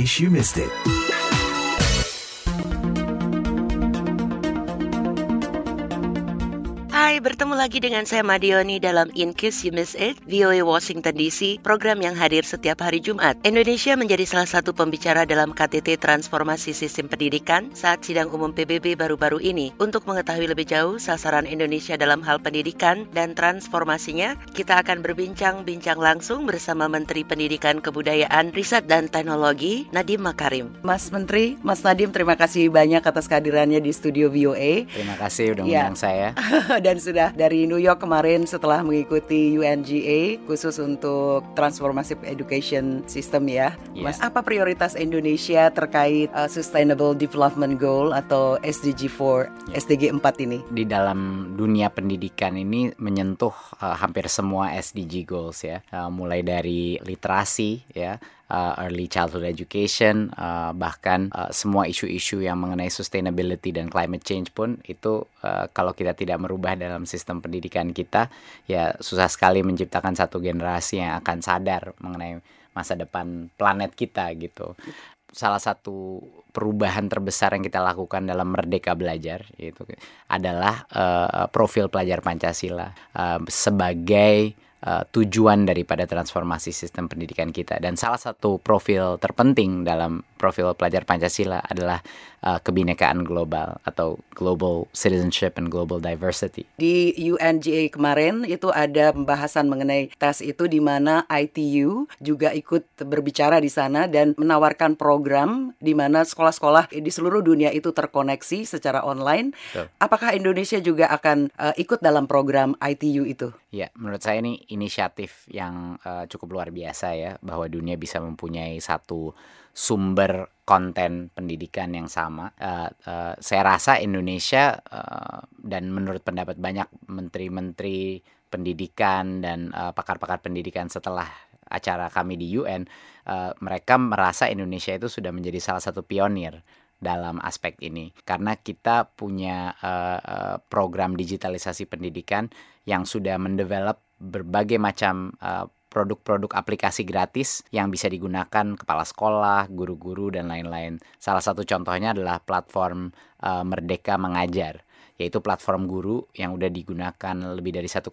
case you missed it. Bertemu lagi dengan saya Madioni dalam In Case You Miss It, VOA Washington DC, program yang hadir setiap hari Jumat. Indonesia menjadi salah satu pembicara dalam KTT Transformasi Sistem Pendidikan saat sidang umum PBB baru-baru ini. Untuk mengetahui lebih jauh sasaran Indonesia dalam hal pendidikan dan transformasinya, kita akan berbincang-bincang langsung bersama Menteri Pendidikan Kebudayaan, Riset dan Teknologi, Nadiem Makarim. Mas Menteri, Mas Nadiem terima kasih banyak atas kehadirannya di studio VOA. Terima kasih udah Ya. undang saya. Dan sudah dari New York kemarin setelah mengikuti UNGA khusus untuk transformative education system ya. Iya. Mas, apa prioritas Indonesia terkait uh, Sustainable Development Goal atau SDG 4, SDG 4 ini? Di dalam dunia pendidikan ini menyentuh uh, hampir semua SDG goals ya, Uh, mulai dari literasi ya, uh, early childhood education, uh, bahkan uh, semua isu-isu yang mengenai sustainability dan climate change pun itu uh, kalau kita tidak merubah dalam sistem pendidikan kita, ya susah sekali menciptakan satu generasi yang akan sadar mengenai masa depan planet kita gitu. salah satu perubahan terbesar yang kita lakukan dalam Merdeka Belajar itu adalah eh, profil pelajar Pancasila eh, sebagai eh, tujuan daripada transformasi sistem pendidikan kita. Dan salah satu profil terpenting dalam profil pelajar Pancasila adalah eh, kebinekaan global atau global citizenship and global diversity. Di UNGA kemarin itu ada pembahasan mengenai tes itu di mana ITU juga ikut berbicara di sana dan menawarkan program di mana sekolah-sekolah di seluruh dunia itu terkoneksi secara online. Betul. Apakah Indonesia juga akan uh, ikut dalam program ITU itu? Ya, menurut saya ini inisiatif yang eh, cukup luar biasa ya, bahwa dunia bisa mempunyai satu sumber konten pendidikan yang sama. Eh, eh, saya rasa Indonesia eh, dan menurut pendapat banyak menteri-menteri pendidikan dan eh, pakar-pakar pendidikan setelah acara kami di UN, eh, mereka merasa Indonesia itu sudah menjadi salah satu pionir dalam aspek ini karena kita punya eh, program digitalisasi pendidikan yang sudah mendevelop berbagai macam eh, produk-produk aplikasi gratis yang bisa digunakan kepala sekolah, guru-guru dan lain-lain. Salah satu contohnya adalah platform eh, Merdeka Mengajar yaitu platform guru yang udah digunakan lebih dari 1,6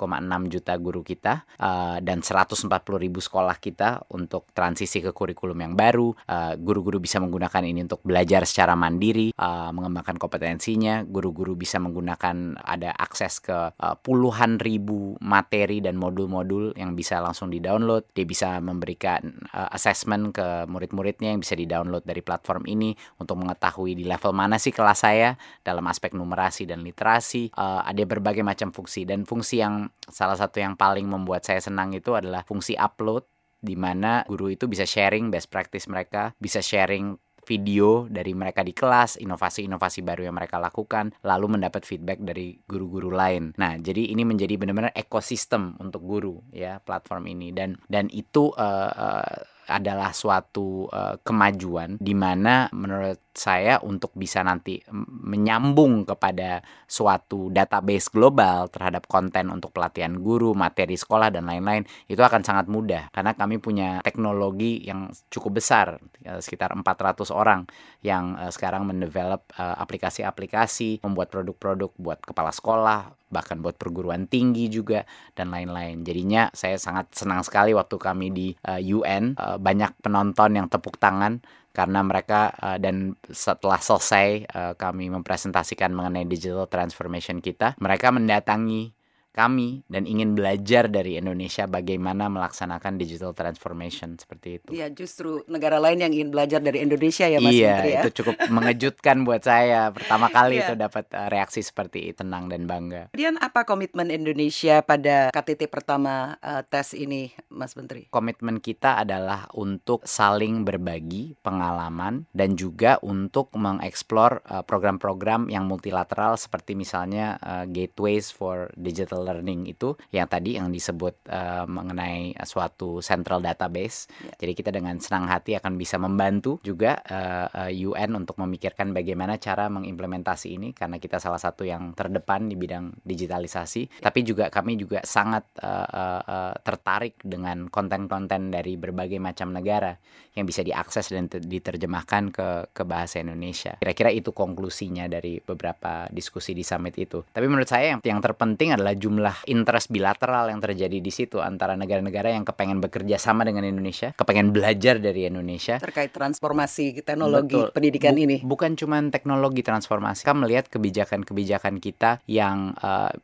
juta guru kita eh, dan 140 ribu sekolah kita untuk transisi ke kurikulum yang baru. Eh, Guru-guru bisa menggunakan ini untuk belajar secara mandiri, eh, mengembangkan kompetensinya. Guru-guru bisa menggunakan ada akses ke eh, puluhan ribu materi dan modul-modul yang bisa langsung di-download. Dia bisa memberikan eh, assessment ke murid-muridnya yang bisa di-download dari platform ini untuk mengetahui di level mana sih kelas saya dalam aspek numerasi dan literasi. Eh, ada berbagai macam fungsi dan fungsi yang salah satu yang paling membuat saya senang itu adalah fungsi upload di mana guru itu bisa sharing best practice mereka, bisa sharing video dari mereka di kelas, inovasi-inovasi baru yang mereka lakukan, lalu mendapat feedback dari guru-guru lain. Nah, jadi ini menjadi benar-benar ekosistem untuk guru ya platform ini dan dan itu eh, eh, adalah suatu eh, kemajuan di mana menurut saya untuk bisa nanti menyambung kepada suatu database global terhadap konten untuk pelatihan guru, materi sekolah dan lain-lain itu akan sangat mudah. Karena kami punya teknologi yang cukup besar eh, sekitar 400 orang yang eh, sekarang mendevelop aplikasi-aplikasi, membuat produk-produk buat kepala sekolah, bahkan buat perguruan tinggi juga dan lain-lain. Jadinya saya sangat senang sekali waktu kami di eh, UN eh, banyak penonton yang tepuk tangan karena mereka eh, dan setelah selesai eh, kami mempresentasikan mengenai digital transformation kita, mereka mendatangi kami dan ingin belajar dari Indonesia bagaimana melaksanakan digital transformation seperti itu. Ya justru negara lain yang ingin belajar dari Indonesia ya Mas iya, Menteri ya. itu cukup mengejutkan buat saya. Pertama kali Iya. itu dapat eh, reaksi seperti itu, tenang dan bangga. Kemudian apa komitmen Indonesia pada KTT pertama eh, tes ini Mas Menteri? Komitmen kita adalah untuk saling berbagi pengalaman dan juga untuk mengeksplor eh, program-program yang multilateral seperti misalnya eh, Gateways for Digital learning itu yang tadi yang disebut uh, mengenai suatu central database. Yeah. Jadi kita dengan senang hati akan bisa membantu juga uh, uh, UN untuk memikirkan bagaimana cara mengimplementasi ini karena kita salah satu yang terdepan di bidang digitalisasi. Yeah. Tapi juga kami juga sangat uh, uh, uh, tertarik dengan konten-konten dari berbagai macam negara yang bisa diakses dan diterjemahkan ke ke bahasa Indonesia. Kira-kira itu konklusinya dari beberapa diskusi di summit itu. Tapi menurut saya yang yang terpenting adalah jumlah interest bilateral yang terjadi di situ antara negara-negara yang kepengen bekerja sama dengan Indonesia, kepengen belajar dari Indonesia terkait transformasi teknologi Betul. pendidikan Bu ini. Bukan cuma teknologi transformasi. Kita melihat kebijakan-kebijakan kita yang uh,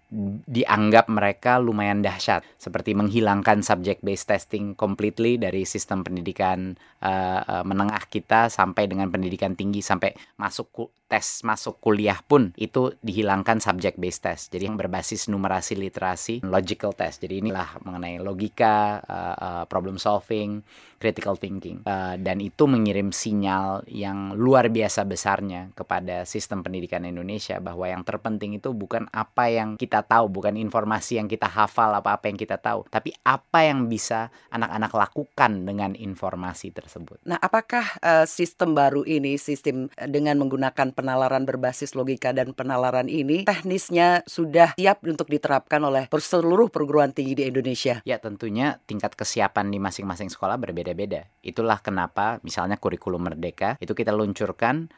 dianggap mereka lumayan dahsyat seperti menghilangkan subject based testing completely dari sistem pendidikan uh, uh, menengah kita sampai dengan pendidikan tinggi sampai masuk tes masuk kuliah pun itu dihilangkan subject based test. Jadi yang berbasis numerasi literasi, logical test. Jadi inilah mengenai logika, uh, uh, problem solving, critical thinking. Uh, dan itu mengirim sinyal yang luar biasa besarnya kepada sistem pendidikan Indonesia bahwa yang terpenting itu bukan apa yang kita tahu, bukan informasi yang kita hafal apa-apa yang kita tahu, tapi apa yang bisa anak-anak lakukan dengan informasi tersebut. Nah, apakah uh, sistem baru ini sistem dengan menggunakan penalaran berbasis logika dan penalaran ini teknisnya sudah siap untuk diterapkan oleh seluruh perguruan tinggi di Indonesia? Ya tentunya tingkat kesiapan di masing-masing sekolah berbeda-beda. Itulah kenapa misalnya kurikulum merdeka itu kita luncurkan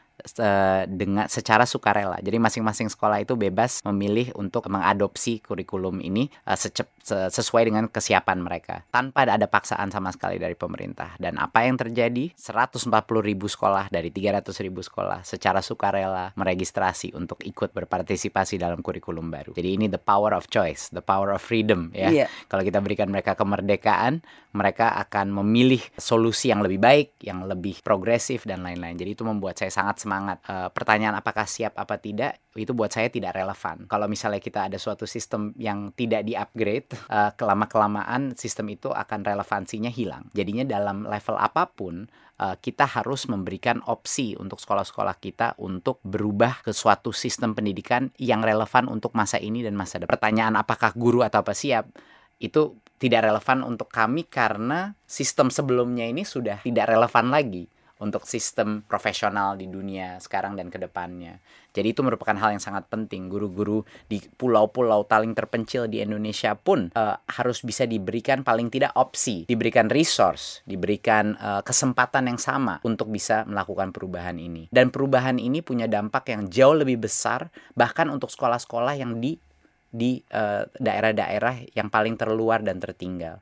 dengan secara sukarela. Jadi masing-masing sekolah itu bebas memilih untuk mengadopsi kurikulum ini uh, secep, sesuai dengan kesiapan mereka tanpa ada paksaan sama sekali dari pemerintah. Dan apa yang terjadi? 140 ribu sekolah dari 300 ribu sekolah secara sukarela meregistrasi untuk ikut berpartisipasi dalam kurikulum baru. Jadi ini the power of choice, the power of freedom ya. Yeah. Kalau kita berikan mereka kemerdekaan, mereka akan memilih solusi yang lebih baik, yang lebih progresif dan lain-lain. Jadi itu membuat saya sangat semangat. E, pertanyaan apakah siap apa tidak itu buat saya tidak relevan. Kalau misalnya kita ada suatu sistem yang tidak di-upgrade, e, kelama-kelamaan sistem itu akan relevansinya hilang. Jadinya dalam level apa pun uh, kita harus memberikan opsi untuk sekolah-sekolah kita untuk berubah ke suatu sistem pendidikan yang relevan untuk masa ini dan masa depan. Pertanyaan apakah guru atau apa siap itu tidak relevan untuk kami karena sistem sebelumnya ini sudah tidak relevan lagi untuk sistem profesional di dunia sekarang dan ke depannya. Jadi itu merupakan hal yang sangat penting. Guru-guru di pulau-pulau paling terpencil di Indonesia pun uh, harus bisa diberikan paling tidak opsi, diberikan resource, diberikan uh, kesempatan yang sama untuk bisa melakukan perubahan ini. Dan perubahan ini punya dampak yang jauh lebih besar bahkan untuk sekolah-sekolah yang di eh, daerah-daerah uh, yang paling terluar dan tertinggal.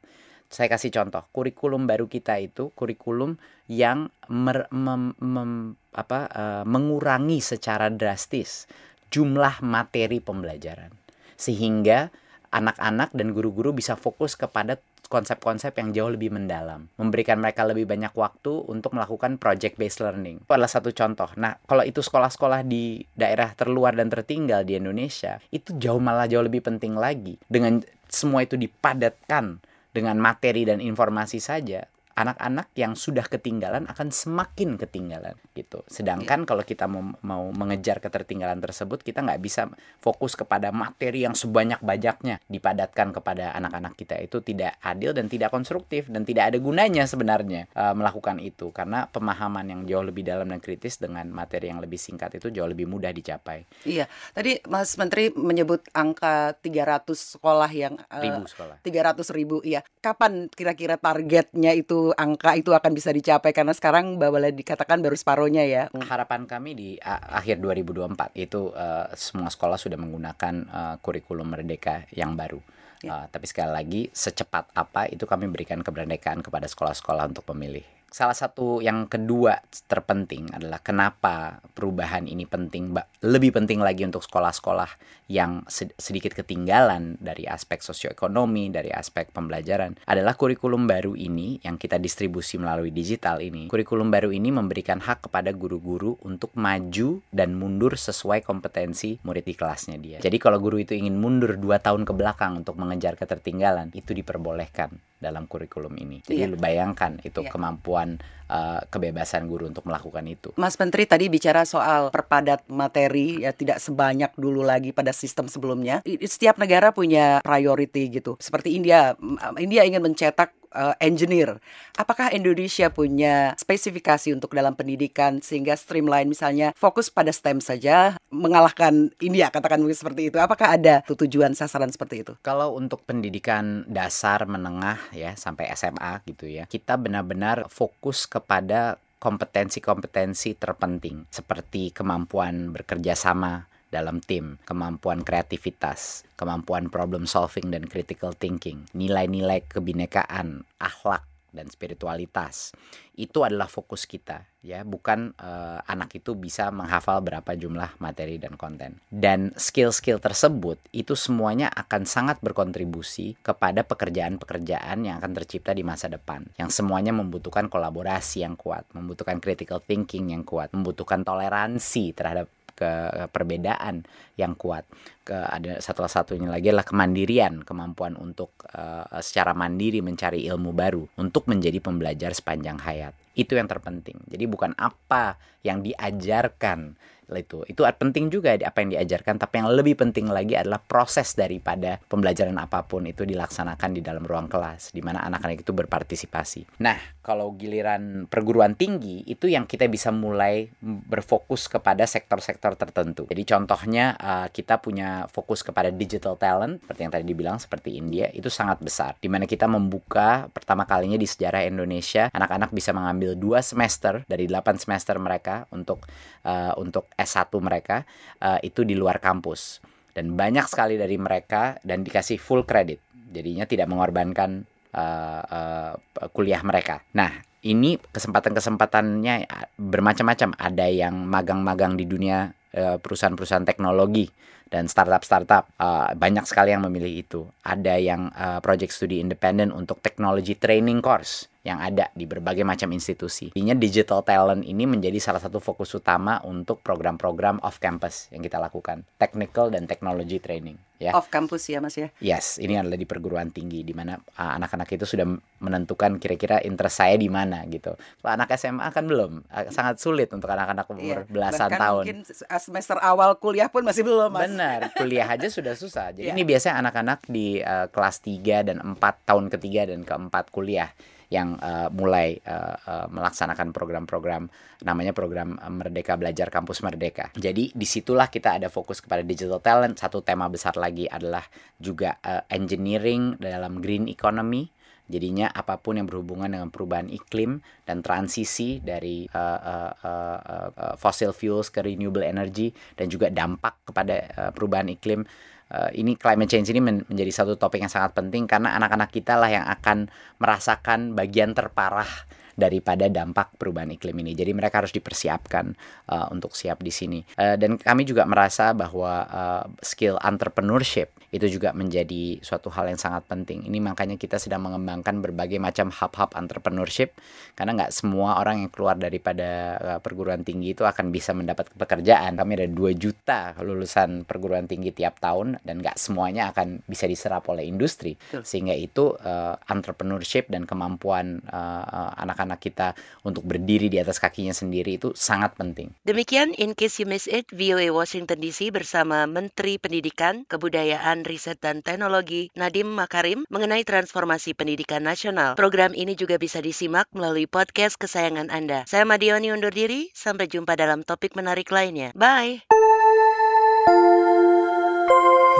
Saya kasih contoh, kurikulum baru kita itu kurikulum yang mer, mem, mem, apa, uh, mengurangi secara drastis jumlah materi pembelajaran, sehingga anak-anak dan guru-guru bisa fokus kepada konsep-konsep yang jauh lebih mendalam, memberikan mereka lebih banyak waktu untuk melakukan project based learning. Itu adalah satu contoh. Nah, kalau itu sekolah-sekolah di daerah terluar dan tertinggal di Indonesia, itu jauh malah jauh lebih penting lagi. Dengan semua itu dipadatkan dengan materi dan informasi saja, anak-anak yang sudah ketinggalan akan semakin ketinggalan gitu. Sedangkan yeah. kalau kita mau mau mengejar ketertinggalan tersebut, kita nggak bisa fokus kepada materi yang sebanyak banyaknya dipadatkan kepada anak-anak kita itu tidak adil dan tidak konstruktif dan tidak ada gunanya sebenarnya uh, melakukan itu karena pemahaman yang jauh lebih dalam dan kritis dengan materi yang lebih singkat itu jauh lebih mudah dicapai. Iya, tadi Mas Menteri menyebut angka 300 sekolah yang uh, ribu sekolah. 300 ribu, iya. Kapan kira-kira targetnya itu angka itu akan bisa dicapai karena sekarang boleh dikatakan baru separohnya ya. Harapan kami di akhir 2024 itu uh, semua sekolah sudah menggunakan uh, kurikulum merdeka yang baru. Ya. Uh, tapi sekali lagi secepat apa itu kami berikan kemerdekaan kepada sekolah-sekolah untuk memilih salah satu yang kedua terpenting adalah kenapa perubahan ini penting, lebih penting lagi untuk sekolah-sekolah yang sedikit ketinggalan dari aspek sosioekonomi, dari aspek pembelajaran, adalah kurikulum baru ini yang kita distribusi melalui digital ini. Kurikulum baru ini memberikan hak kepada guru-guru untuk maju dan mundur sesuai kompetensi murid di kelasnya dia. Jadi kalau guru itu ingin mundur dua tahun ke belakang untuk mengejar ketertinggalan, itu diperbolehkan dalam kurikulum ini. Jadi lu bayangkan itu Iya. kemampuan uh, kebebasan guru untuk melakukan itu. Mas Menteri tadi bicara soal perpadat materi ya tidak sebanyak dulu lagi pada sistem sebelumnya. Setiap negara punya priority gitu. Seperti India, India ingin mencetak uh, engineer. Apakah Indonesia punya spesifikasi untuk dalam pendidikan sehingga streamline misalnya fokus pada STEM saja mengalahkan India katakan mungkin seperti itu. Apakah ada tujuan sasaran seperti itu? Kalau untuk pendidikan dasar menengah ya sampai SMA gitu ya, kita benar-benar fokus kepada kompetensi-kompetensi terpenting seperti kemampuan bekerja sama dalam tim, kemampuan kreativitas, kemampuan problem solving dan critical thinking, nilai-nilai kebinekaan, akhlak dan spiritualitas. Itu adalah fokus kita ya, bukan eh, anak itu bisa menghafal berapa jumlah materi dan konten. Dan skill-skill tersebut itu semuanya akan sangat berkontribusi kepada pekerjaan-pekerjaan yang akan tercipta di masa depan. Yang semuanya membutuhkan kolaborasi yang kuat, membutuhkan critical thinking yang kuat, membutuhkan toleransi terhadap ke perbedaan yang kuat. Ke ada satu satunya lagi adalah kemandirian, kemampuan untuk eh, secara mandiri mencari ilmu baru untuk menjadi pembelajar sepanjang hayat. Itu yang terpenting. Jadi bukan apa yang diajarkan itu itu penting juga apa yang diajarkan tapi yang lebih penting lagi adalah proses daripada pembelajaran apa pun itu dilaksanakan di dalam ruang kelas di mana anak-anak itu berpartisipasi. Nah, kalau giliran perguruan tinggi itu yang kita bisa mulai berfokus kepada sektor-sektor tertentu. Jadi contohnya uh, kita punya fokus kepada digital talent seperti yang tadi dibilang seperti India itu sangat besar di mana kita membuka pertama kalinya di sejarah Indonesia anak-anak bisa mengambil dua semester dari 8 semester mereka untuk uh, untuk S1 mereka uh, itu di luar kampus dan banyak sekali dari mereka dan dikasih full credit jadinya tidak mengorbankan uh, uh, kuliah mereka. Nah ini kesempatan-kesempatannya bermacam-macam. Ada yang magang-magang di dunia perusahaan-perusahaan teknologi dan startup-startup uh, banyak sekali yang memilih itu. Ada yang uh, project studi independen untuk technology training course yang ada di berbagai macam institusi. Intinya digital talent ini menjadi salah satu fokus utama untuk program-program off campus yang kita lakukan, technical dan technology training. Ya. Off campus ya Mas ya. Yes, ini adalah di perguruan tinggi di mana uh, anak-anak itu sudah menentukan kira-kira interest saya di mana gitu. Kalau anak SMA kan belum, sangat sulit untuk anak-anak umur Iya, belasan bahkan tahun. Mungkin semester awal kuliah pun masih belum Mas. Benar, kuliah aja sudah susah. Jadi Iya. ini biasanya anak-anak di uh, kelas 3 dan 4 tahun ketiga dan keempat kuliah yang uh, mulai uh, uh, melaksanakan program-program namanya program Merdeka Belajar Kampus Merdeka. Jadi di situlah kita ada fokus kepada digital talent. Satu tema besar lagi adalah juga uh, engineering dalam green economy. Jadinya apa pun yang berhubungan dengan perubahan iklim dan transisi dari uh, uh, uh, uh, fossil fuels ke renewable energy dan juga dampak kepada uh, perubahan iklim uh, ini climate change ini men menjadi satu topik yang sangat penting karena anak-anak kita lah yang akan merasakan bagian terparah daripada dampak perubahan iklim ini. Jadi mereka harus dipersiapkan uh, untuk siap di sini. Uh, dan kami juga merasa bahwa uh, skill entrepreneurship itu juga menjadi suatu hal yang sangat penting. Ini makanya kita sedang mengembangkan berbagai macam hub-hub entrepreneurship karena nggak semua orang yang keluar daripada uh, perguruan tinggi itu akan bisa mendapat pekerjaan. Kami ada 2 juta lulusan perguruan tinggi tiap tahun dan nggak semuanya akan bisa diserap oleh industri. Sehingga itu uh, entrepreneurship dan kemampuan uh, uh, anak-anak kita untuk berdiri di atas kakinya sendiri itu sangat penting. Demikian In Case You Miss It, VOA Washington DC bersama Menteri Pendidikan, Kebudayaan, Riset dan Teknologi Nadiem Makarim mengenai transformasi pendidikan nasional. Program ini juga bisa disimak melalui podcast kesayangan Anda. Saya Madioni undur diri, sampai jumpa dalam topik menarik lainnya. Bye!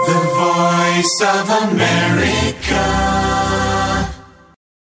The voice of America.